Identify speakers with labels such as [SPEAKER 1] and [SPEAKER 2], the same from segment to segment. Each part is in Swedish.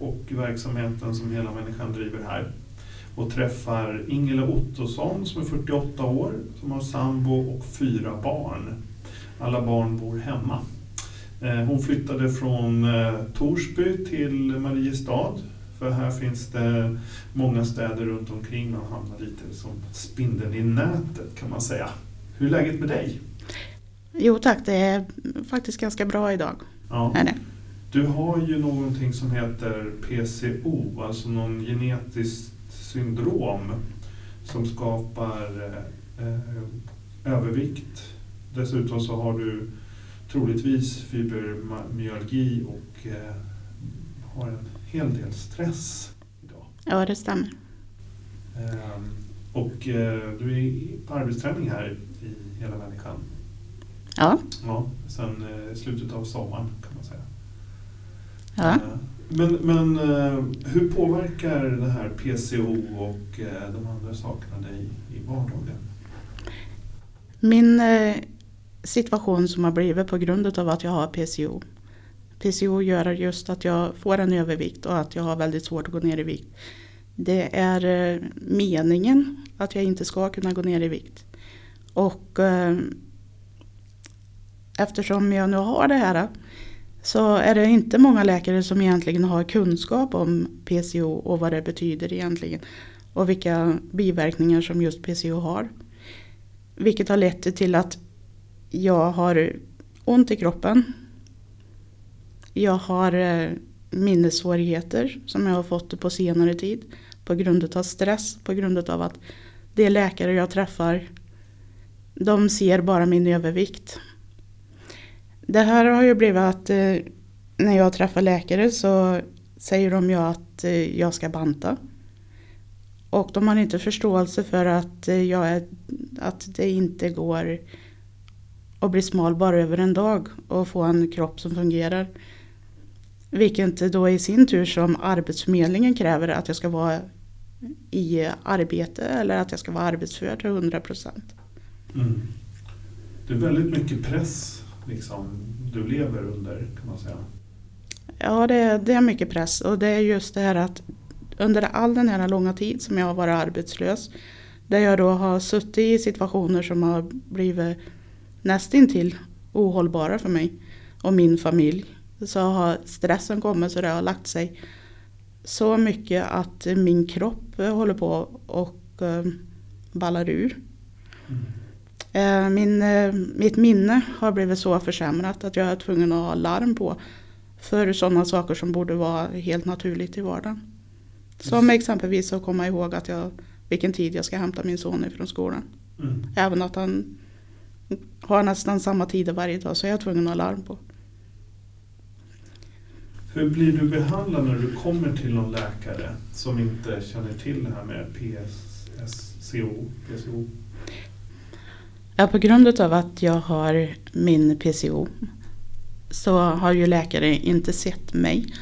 [SPEAKER 1] och verksamheten som Hela Människan driver här och träffar Ingela Ottosson som är 48 år, som har sambo och fyra barn. Alla barn bor hemma. Eh, hon flyttade från eh, Torsby till Mariestad för här finns det många städer runt omkring man hamnar lite som spindeln i nätet kan man säga. Hur är läget med dig?
[SPEAKER 2] Jo tack, det är faktiskt ganska bra idag.
[SPEAKER 1] Ja.
[SPEAKER 2] Är det.
[SPEAKER 1] Du har ju någonting som heter PCO, alltså någon genetiskt syndrom som skapar eh, övervikt. Dessutom så har du troligtvis fibromyalgi och eh, har en hel del stress idag.
[SPEAKER 2] Ja, det stämmer.
[SPEAKER 1] Eh, och eh, du är på arbetsträning här i Hela Människan.
[SPEAKER 2] Ja,
[SPEAKER 1] Ja, sen eh, slutet av sommaren kan man säga.
[SPEAKER 2] Ja.
[SPEAKER 1] Eh, Men, men eh, hur påverkar det här PCO och eh, de andra sakerna dig i vardagen?
[SPEAKER 2] Min situation som har blivit på grund av att jag har PCO. PCO gör just att jag får en övervikt och att jag har väldigt svårt att gå ner i vikt. Det är meningen att jag inte ska kunna gå ner i vikt. Och eftersom jag nu har det här så är det inte många läkare som egentligen har kunskap om PCO och vad det betyder egentligen. Och vilka biverkningar som just PCO har. Vilket har lett till att jag har ont i kroppen. Jag har eh, minnessvårigheter som jag har fått på senare tid. På grund av stress, på grund av att de läkare jag träffar de ser bara min övervikt. Det här har ju blivit att eh, när jag träffar läkare så säger de ju att eh, jag ska banta. Och de har inte förståelse för att, eh, jag är, att det inte går att bli smal bara över en dag och få en kropp som fungerar. Vilket då i sin tur som Arbetsförmedlingen kräver att jag ska vara i arbete eller att jag ska vara arbetsför till 100 procent.
[SPEAKER 1] Mm. Det är väldigt mycket press liksom, du lever under kan man säga.
[SPEAKER 2] Ja, det är, det är mycket press och det är just det här att under all den här långa tid som jag har varit arbetslös där jag då har suttit i situationer som har blivit nästintill ohållbara för mig och min familj så har stressen kommit så det har lagt sig så mycket att min kropp håller på och eh, ballar ur.
[SPEAKER 1] Mm.
[SPEAKER 2] Eh, Min, eh, mitt minne har blivit så försämrat att jag är tvungen att ha larm på för sådana saker som borde vara helt naturligt i vardagen. Som exempelvis att komma ihåg att jag, vilken tid jag ska hämta min son ifrån skolan.
[SPEAKER 1] Mm.
[SPEAKER 2] Även att han har nästan samma tider varje dag så är jag tvungen att ha larm på.
[SPEAKER 1] Hur blir du behandlad när du kommer till någon läkare som inte känner till det här med PSCO? PCO?
[SPEAKER 2] Ja, på grund av att jag har min PCO så har ju läkare inte sett mig.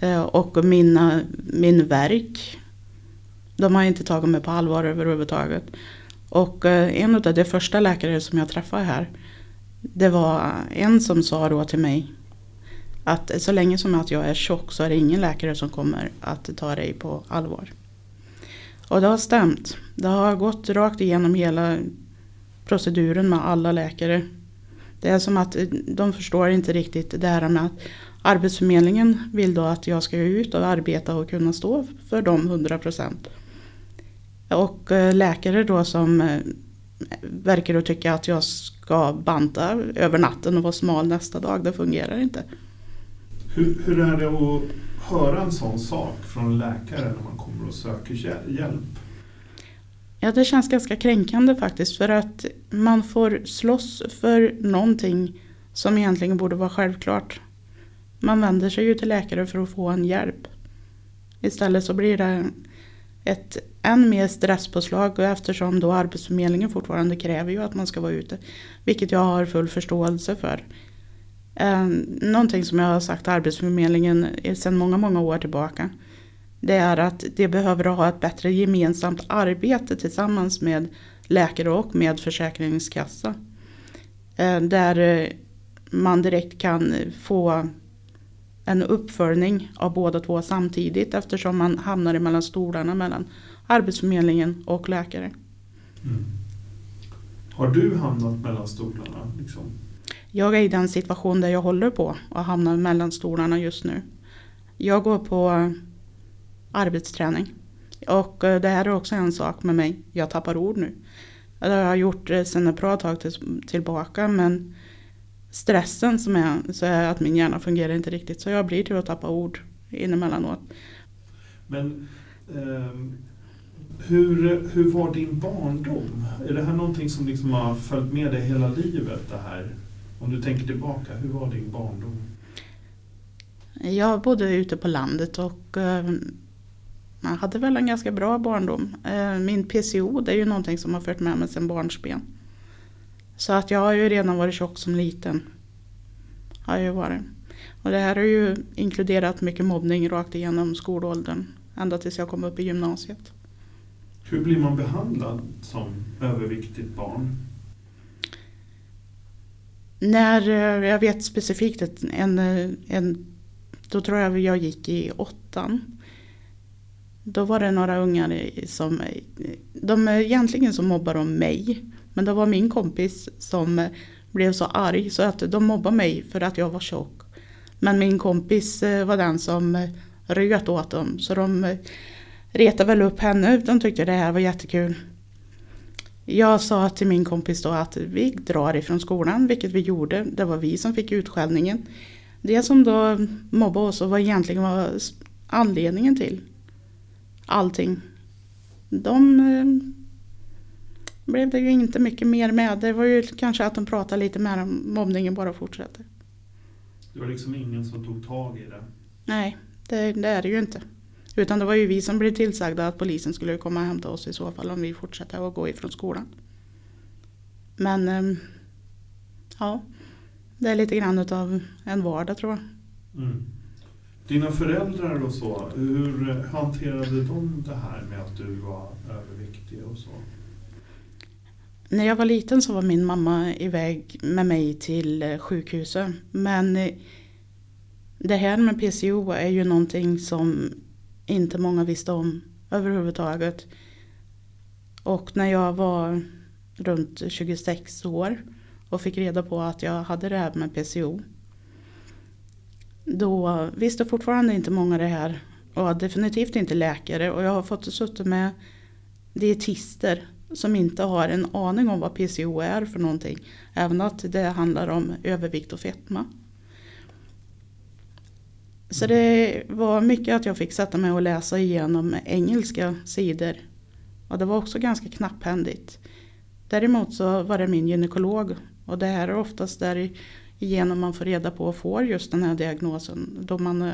[SPEAKER 2] Eh, och mina, min verk, de har inte tagit mig på allvar överhuvudtaget. Och eh, en av de första läkare som jag träffade här, det var en som sa då till mig att så länge som att jag är tjock så är det ingen läkare som kommer att ta dig på allvar. Och det har stämt. Det har gått rakt igenom hela proceduren med alla läkare. Det är som att eh, de förstår inte riktigt det här med att Arbetsförmedlingen vill då att jag ska ut och arbeta och kunna stå för de 100 procent. Och eh, läkare då som eh, verkar att tycka att jag ska banta över natten och vara smal nästa dag, det fungerar inte.
[SPEAKER 1] Hur, hur är det att höra en sån sak från en läkare när man kommer och söker hjälp?
[SPEAKER 2] Ja, det känns ganska kränkande faktiskt för att man får slåss för någonting som egentligen borde vara självklart. Man vänder sig ju till läkare för att få en hjälp. Istället så blir det ett än mer stresspåslag och eftersom då Arbetsförmedlingen fortfarande kräver ju att man ska vara ute. Vilket jag har full förståelse för. Eh, någonting som jag har sagt till Arbetsförmedlingen sedan många, många år tillbaka. Det är att de behöver ha ett bättre gemensamt arbete tillsammans med läkare och med Försäkringskassa. Eh, där man direkt kan få en uppföljning av båda två samtidigt eftersom man hamnar mellan stolarna mellan Arbetsförmedlingen och läkare. Mm.
[SPEAKER 1] Har du hamnat mellan stolarna? Liksom?
[SPEAKER 2] Jag är i den situation där jag håller på att hamna mellan stolarna just nu. Jag går på arbetsträning. Och eh, det här är också en sak med mig. Jag tappar ord nu. Det har jag gjort sedan ett bra tag tillbaka men stressen som är så är att min hjärna fungerar inte riktigt så jag blir till att tappa ord inemellanåt.
[SPEAKER 1] Men eh, hur, hur var din barndom? Är det här någonting som liksom har följt med dig hela livet? Det här? Om du tänker tillbaka, hur var din barndom?
[SPEAKER 2] Jag bodde ute på landet och eh, jag hade väl en ganska bra barndom. Eh, min PCO det är ju någonting som har fört med mig sedan barnsben. Så att jag har ju redan varit tjock som liten. Har jag ju varit. Och det här har ju inkluderat mycket mobbning rakt igenom skolåldern. Ända tills jag kom upp i gymnasiet.
[SPEAKER 1] Hur blir man behandlad som överviktigt barn?
[SPEAKER 2] När eh, jag vet specifikt en, en, då tror jag jag gick i åttan. Då var det några ungar som, de egentligen så mobbade de mig. Men det var min kompis som blev så arg så att de mobbade mig för att jag var tjock. Men min kompis eh, var den som eh, röt åt dem så de eh, retade väl upp henne. De tyckte det här var jättekul. Jag sa till min kompis då att vi drar ifrån skolan, vilket vi gjorde. Det var vi som fick utskällningen. Det som då mobbade oss och var egentligen var anledningen till allting. De blev det ju inte mycket mer med. Det var ju kanske att de pratade lite mer om mobbningen bara fortsätter.
[SPEAKER 1] Det var liksom ingen som tog tag i det?
[SPEAKER 2] Nej, det, det, är det ju inte. Utan det var ju vi som blev tillsagda att polisen skulle komma och hämta oss i så fall om vi fortsatte att gå ifrån skolan. Men ehm, ja, det är lite grann av en vardag tror jag. Mm.
[SPEAKER 1] Dina föräldrar och så, hur hanterade de det här med att du var överviktig och så?
[SPEAKER 2] När jag var liten så var min mamma iväg med mig till eh, sjukhuset. Men eh, det här med PCO är ju någonting som inte många visste om överhuvudtaget. Och när jag var runt 26 år och fick reda på att jag hade det här med PCO. Då visste fortfarande inte många det här. Och definitivt inte läkare. Och jag har fått suttit med dietister som inte har en aning om vad PCO är för någonting. Även att det handlar om övervikt och fetma. Så det var mycket att jag fick sätta mig och läsa igenom engelska sidor. Och det var också ganska knapphändigt. Däremot så var det min gynekolog. Och det här är oftast där igenom man får reda på och får just den här diagnosen. Då man,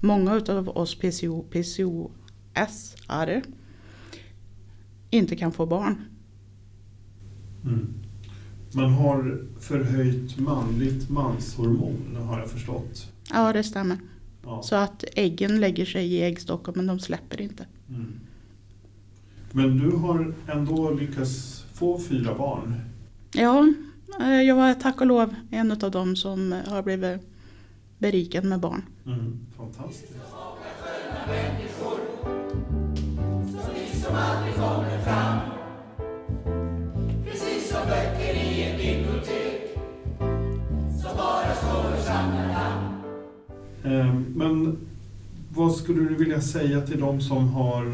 [SPEAKER 2] många av oss PCO, PCOS-are inte kan få barn.
[SPEAKER 1] Mm. Man har förhöjt manligt manshormon har jag förstått.
[SPEAKER 2] Ja det stämmer. Ja. Så att äggen lägger sig i äggstocken men de släpper inte. Mm.
[SPEAKER 1] Men du har ändå lyckats få fyra barn?
[SPEAKER 2] Ja, eh, Eh, jag var tack och lov en av dem som eh, har blivit berikad med barn.
[SPEAKER 1] Mm. Fantastiskt eh, men vad skulle du vilja säga till de som har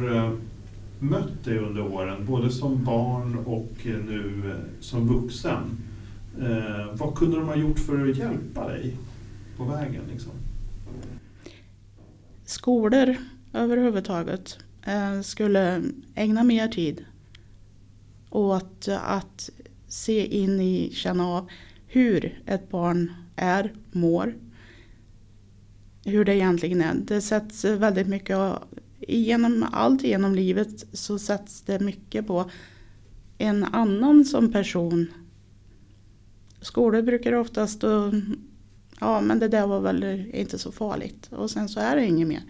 [SPEAKER 1] mött dig under åren, både som barn och nu som vuxen? Eh, vad kunde de ha gjort för att hjälpa dig på vägen? Liksom?
[SPEAKER 2] Skolor överhuvudtaget Eh, skulle ägna mer tid åt att se in i, känna av hur ett barn är, mår. hur det egentligen är. Det sätts väldigt mycket, genom allt genom livet så sätts det mycket på en annan som person. Skolor brukar oftast, och, ja men det där var väl inte så farligt och sen så är det inget mer.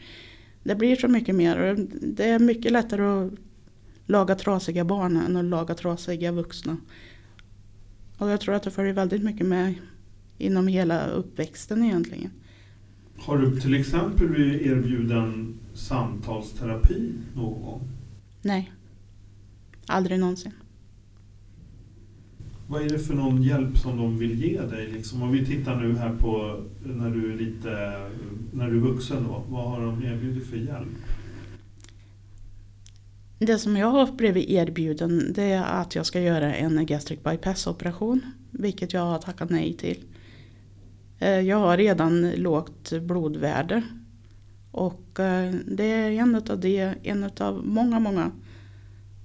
[SPEAKER 2] Det blir så mycket mer och det är mycket lättare att laga trasiga barn än att laga trasiga vuxna. Och jag tror att det följer väldigt mycket med inom hela uppväxten egentligen.
[SPEAKER 1] Har du till exempel blivit erbjuden samtalsterapi någon gång?
[SPEAKER 2] Nej, aldrig någonsin.
[SPEAKER 1] Vad är det för någon hjälp som de vill ge dig? Liksom, om vi tittar nu här på när du är lite, när du är vuxen då, vad har de erbjudit för hjälp?
[SPEAKER 2] Det som jag har blivit erbjuden det är att jag ska göra en gastric bypass operation. Vilket jag har tackat nej till. Eh, jag har redan lågt blodvärde. Och eh, det är en av, de, en av många, många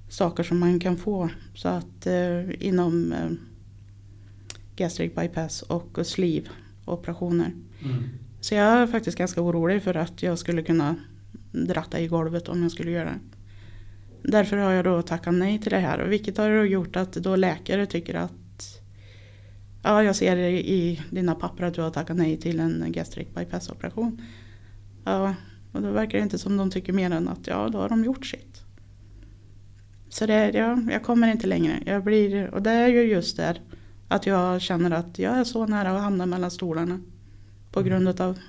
[SPEAKER 2] saker som man kan få. Så att eh, inom gastric bypass och sleeve operationer. Mm. Så jag är faktiskt ganska orolig för att jag skulle kunna dratta i golvet om jag skulle göra det. Därför har jag då tackat nej till det här. Vilket har gjort att då läkare tycker att Ja, jag ser i dina papper att du har tackat nej till en gastric bypass operation. Ja, och då verkar det inte som de tycker mer än att ja, då har de gjort sitt. Så det, ja, jag kommer inte längre. Jag blir, och det är ju just där att jag känner att jag är så nära att hamna mellan stolarna. På mm. grund av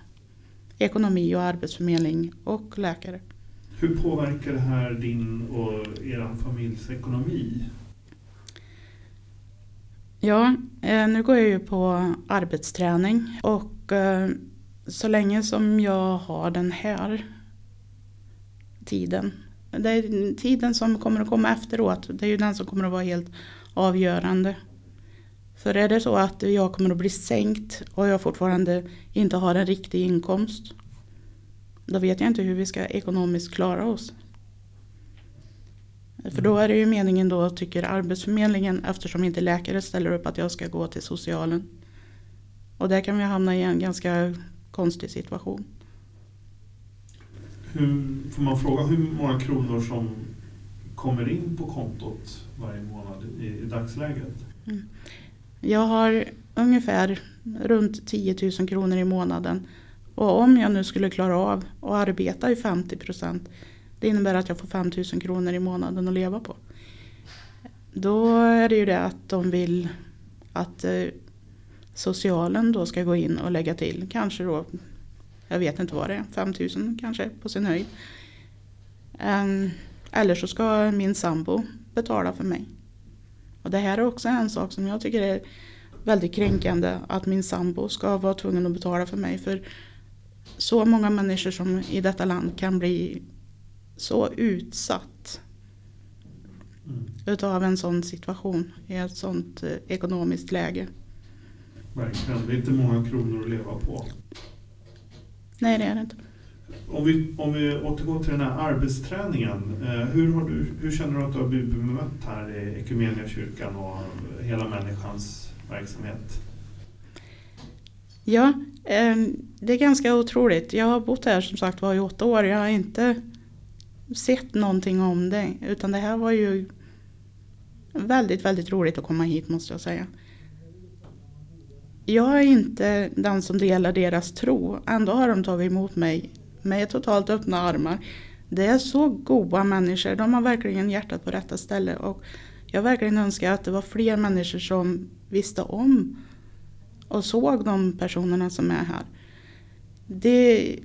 [SPEAKER 2] ekonomi och arbetsförmedling och läkare.
[SPEAKER 1] Hur påverkar det här din och er familjs ekonomi?
[SPEAKER 2] Ja, eh, nu går jag ju på arbetsträning och eh, så länge som jag har den här tiden. Det är tiden som kommer att komma efteråt. Det är ju den som kommer att vara helt avgörande. För är det så att jag kommer att bli sänkt och jag fortfarande inte har en riktig inkomst. Då vet jag inte hur vi ska ekonomiskt klara oss. För då är det ju meningen då tycker Arbetsförmedlingen eftersom inte läkare ställer upp att jag ska gå till socialen. Och där kan vi hamna i en ganska konstig situation.
[SPEAKER 1] Hur, får man fråga hur många kronor som kommer in på kontot varje månad i, i dagsläget? Mm.
[SPEAKER 2] Jag har ungefär runt 10 000 kronor i månaden. Och om jag nu skulle klara av att arbeta i 50 procent det innebär att jag får 5 000 kronor i månaden att leva på. Då är det ju det att de vill att eh, socialen då ska gå in och lägga till kanske då, jag vet inte vad det är, 5 000 kanske på sin höjd. Um, eller så ska min sambo betala för mig. Och det här är också en sak som jag tycker är väldigt kränkande att min sambo ska vara tvungen att betala för mig. För så många människor som i detta land kan bli så utsatt mm. utav en sån situation i ett sånt eh, ekonomiskt läge.
[SPEAKER 1] Verkligen, det är inte många kronor att leva på.
[SPEAKER 2] Nej, det är det inte.
[SPEAKER 1] Om vi, om vi återgår till den här arbetsträningen. Eh, hur, har du, hur känner du att du har blivit bemött här i Ekumeniakyrkan och hela människans verksamhet?
[SPEAKER 2] Ja, eh, det är ganska otroligt. Jag har bott här som sagt var i åtta år. Jag har inte sett någonting om det. Utan det här var ju väldigt, väldigt roligt att komma hit måste jag säga. Jag är inte den som delar deras tro. Ändå har de tagit emot mig med totalt öppna armar. Det är så goda människor. De har verkligen hjärtat på rätta ställe. Och jag verkligen önskar att det var fler människor som visste om och såg de personerna som är här. Det,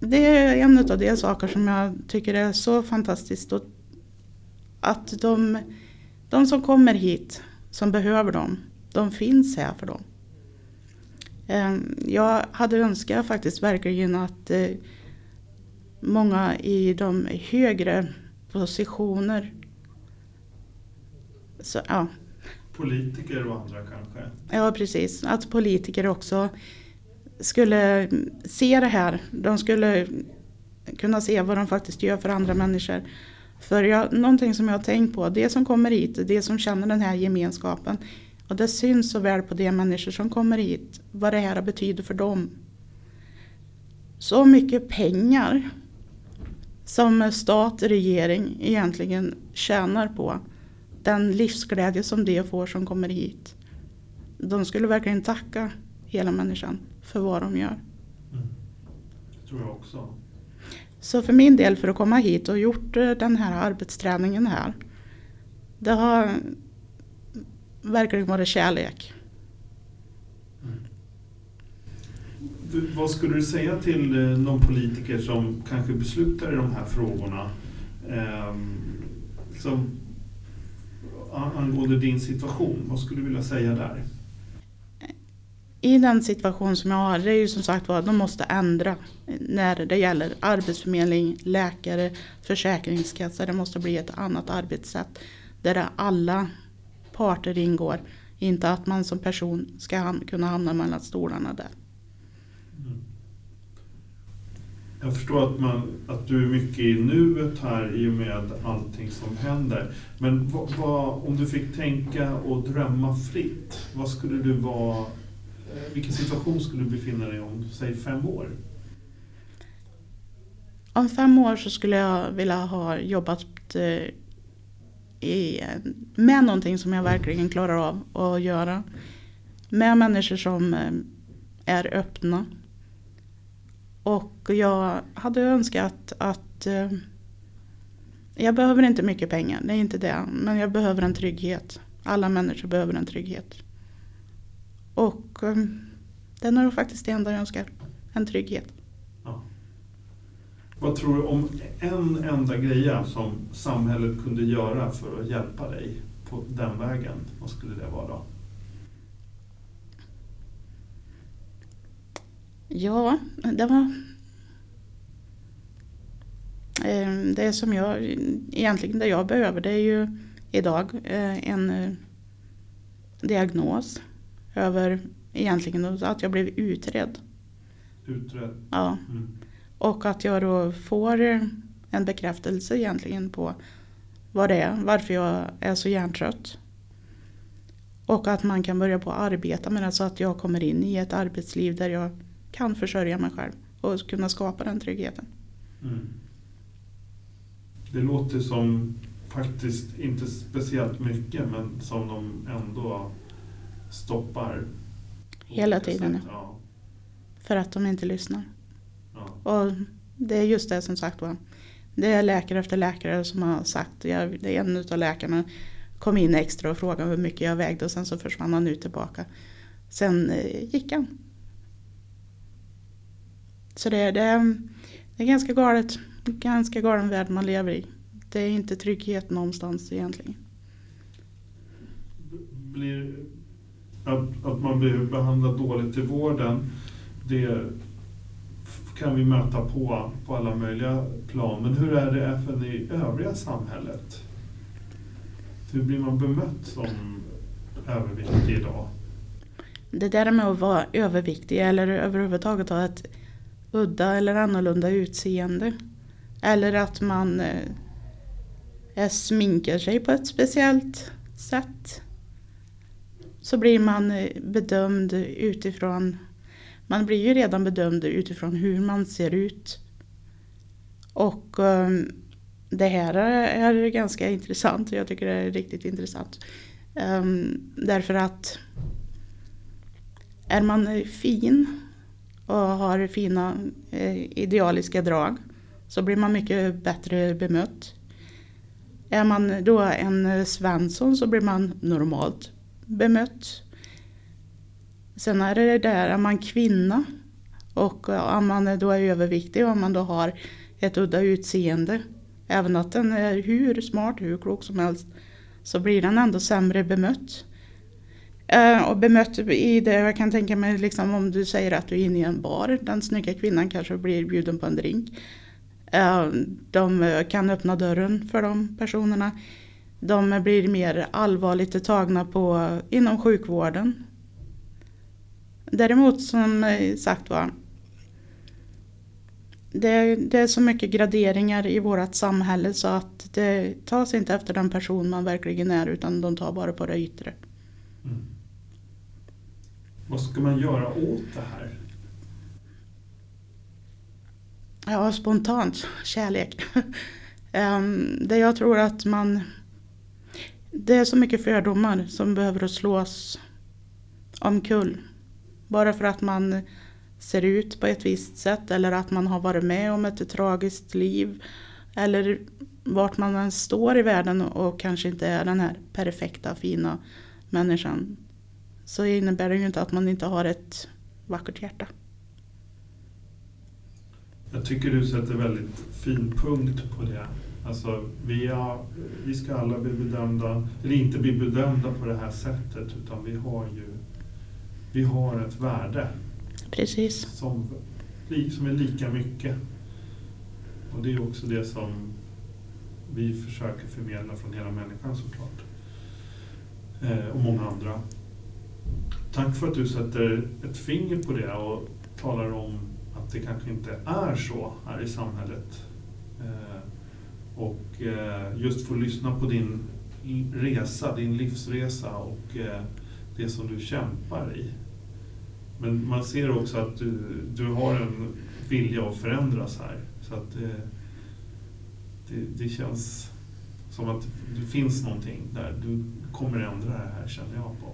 [SPEAKER 2] det är en av de saker som jag tycker är så fantastiskt. Att de, de som kommer hit, som behöver dem, de finns här för dem. Ehm, jag hade önskat faktiskt verkligen att eh, många i de högre positioner så, ja.
[SPEAKER 1] Politiker och andra kanske?
[SPEAKER 2] Ja precis, att politiker också skulle se det här. De skulle kunna se vad de faktiskt gör för andra människor. För jag, någonting som jag har tänkt på, det som kommer hit, det som känner den här gemenskapen. Och det syns så väl på de människor som kommer hit, vad det här betyder för dem. så mycket pengar som stat, regering egentligen tjänar på den livsglädje som de får som kommer hit. De skulle verkligen tacka hela människan för vad de gör.
[SPEAKER 1] Mm. Det tror jag också.
[SPEAKER 2] Så för min del för att komma hit och gjort eh, den här arbetsträningen här. Det har verkligen varit kärlek.
[SPEAKER 1] Du, vad skulle du säga till eh, någon politiker som kanske beslutar i de här frågorna? Eh, liksom, angående din situation, vad skulle du vilja säga där?
[SPEAKER 2] I den situation som jag har, det är ju som sagt var, de måste ändra när det gäller arbetsförmedling, läkare, försäkringskassa. Det måste bli ett annat arbetssätt där alla parter ingår. Inte att man som person ska kunna hamna mellan stolarna där.
[SPEAKER 1] Jag förstår att, man, att du är mycket i nuet här i och med allting som händer. Men vad, vad, om du fick tänka och drömma fritt, vad skulle du vara, eh, vilken situation skulle du befinna dig om, säg fem år?
[SPEAKER 2] Om fem år så skulle jag vilja ha jobbat med någonting som jag verkligen klarar av att göra. Med människor som eh, är öppna och jag hade önskat att eh, jag behöver inte mycket pengar, det är inte det. Men jag behöver en trygghet. Alla människor behöver en trygghet. Och eh, den är nog faktiskt det enda jag önskar. En trygghet.
[SPEAKER 1] Vad tror du om en enda grej som samhället kunde göra för att hjälpa dig på den vägen? Vad skulle det vara då?
[SPEAKER 2] Ja, det var ehm, det som jag egentligen det jag behöver det är ju idag eh, en eh, diagnos över egentligen att jag blev utredd.
[SPEAKER 1] Utredd?
[SPEAKER 2] Ja. Mm. Och att jag då får en bekräftelse egentligen på vad det är, varför jag är så hjärntrött. Och att man kan börja på att arbeta med det så att jag kommer in i ett arbetsliv där jag kan försörja mig själv och kunna skapa den tryggheten. Mm.
[SPEAKER 1] Det låter som faktiskt inte speciellt mycket men som de ändå stoppar.
[SPEAKER 2] Hela tiden ja. För att de inte lyssnar. Ja. Och det är just det som sagt var. Det är läkare efter läkare som har sagt, jag, det är en av läkarna kom in extra och frågade hur mycket jag vägde och sen så försvann han ut tillbaka. Sen eh, gick han. Så det, det, det är ganska galet. Ganska galen värld man lever i. Det är inte trygghet någonstans egentligen.
[SPEAKER 1] Blir, att, att man blir behandlad dåligt i vården, det kan vi möta på, på alla möjliga plan. Men hur är det även i övriga samhället? Hur blir man bemött som överviktig idag?
[SPEAKER 2] Det där med att vara överviktig eller överhuvudtaget ha ett udda eller annorlunda utseende. Eller att man eh, sminkar sig på ett speciellt sätt. Så blir man eh, bedömd utifrån, man blir ju redan bedömd utifrån hur man ser ut. Och um, det här är ganska intressant, jag tycker det är riktigt intressant. Um, därför att är man fin och har fina eh, idealiska drag så blir man mycket bättre bemött. Är man då en Svensson så blir man normalt bemött. Sen är det där, är man kvinna och om man då är överviktig och om man då har ett udda utseende, även att den är hur smart, hur klok som helst, så blir den ändå sämre bemött. Eh, och bemött i det, jag kan tänka mig liksom om du säger att du är inne i en bar, den snygga kvinnan kanske blir bjuden på en drink. Eh, de kan öppna dörren för de personerna. De blir mer allvarligt tagna på inom sjukvården. Däremot som sagt var, det, det, är så mycket graderingar i vårt samhälle så att det tas inte efter den person man verkligen är utan de tar bara på det yttre. Mm.
[SPEAKER 1] Vad ska man göra åt det här?
[SPEAKER 2] Ja, spontant kärlek. um, det jag tror att man... Det är så mycket fördomar som behöver slås omkull. Bara för att man ser ut på ett visst sätt eller att man har varit med om ett tragiskt liv. Eller vart man än står i världen och kanske inte är den här perfekta, fina människan. Så innebär det ju inte att man inte har ett vackert hjärta.
[SPEAKER 1] Jag tycker du sätter väldigt fin punkt på det. Alltså, vi, är, vi ska alla bli bedömda, eller inte bli bedömda på det här sättet, utan vi har ju vi har ett värde.
[SPEAKER 2] Precis.
[SPEAKER 1] Som, som är lika mycket. Och det är också det som vi försöker förmedla från hela människan såklart. Eh, och många andra. Tack för att du sätter ett finger på det och talar om att det kanske inte är så här i samhället. Eh, och eh, just få lyssna på din resa, din livsresa och eh, det som du kämpar i. Men man ser också att du, du har en vilja att förändras här. Så att det, det, det känns som att det finns någonting där. Du kommer ändra det här känner jag på.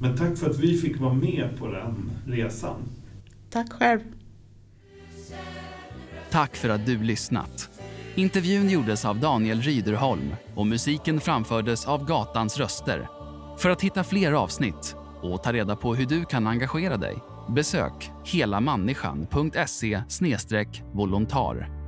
[SPEAKER 1] Men tack för att vi fick vara med på den resan.
[SPEAKER 2] Tack själv.
[SPEAKER 3] Tack för att du lyssnat. Intervjun gjordes av Daniel Ryderholm och musiken framfördes av Gatans röster. För att hitta fler avsnitt och ta reda på hur du kan engagera dig besök helamänniskan.se volontar.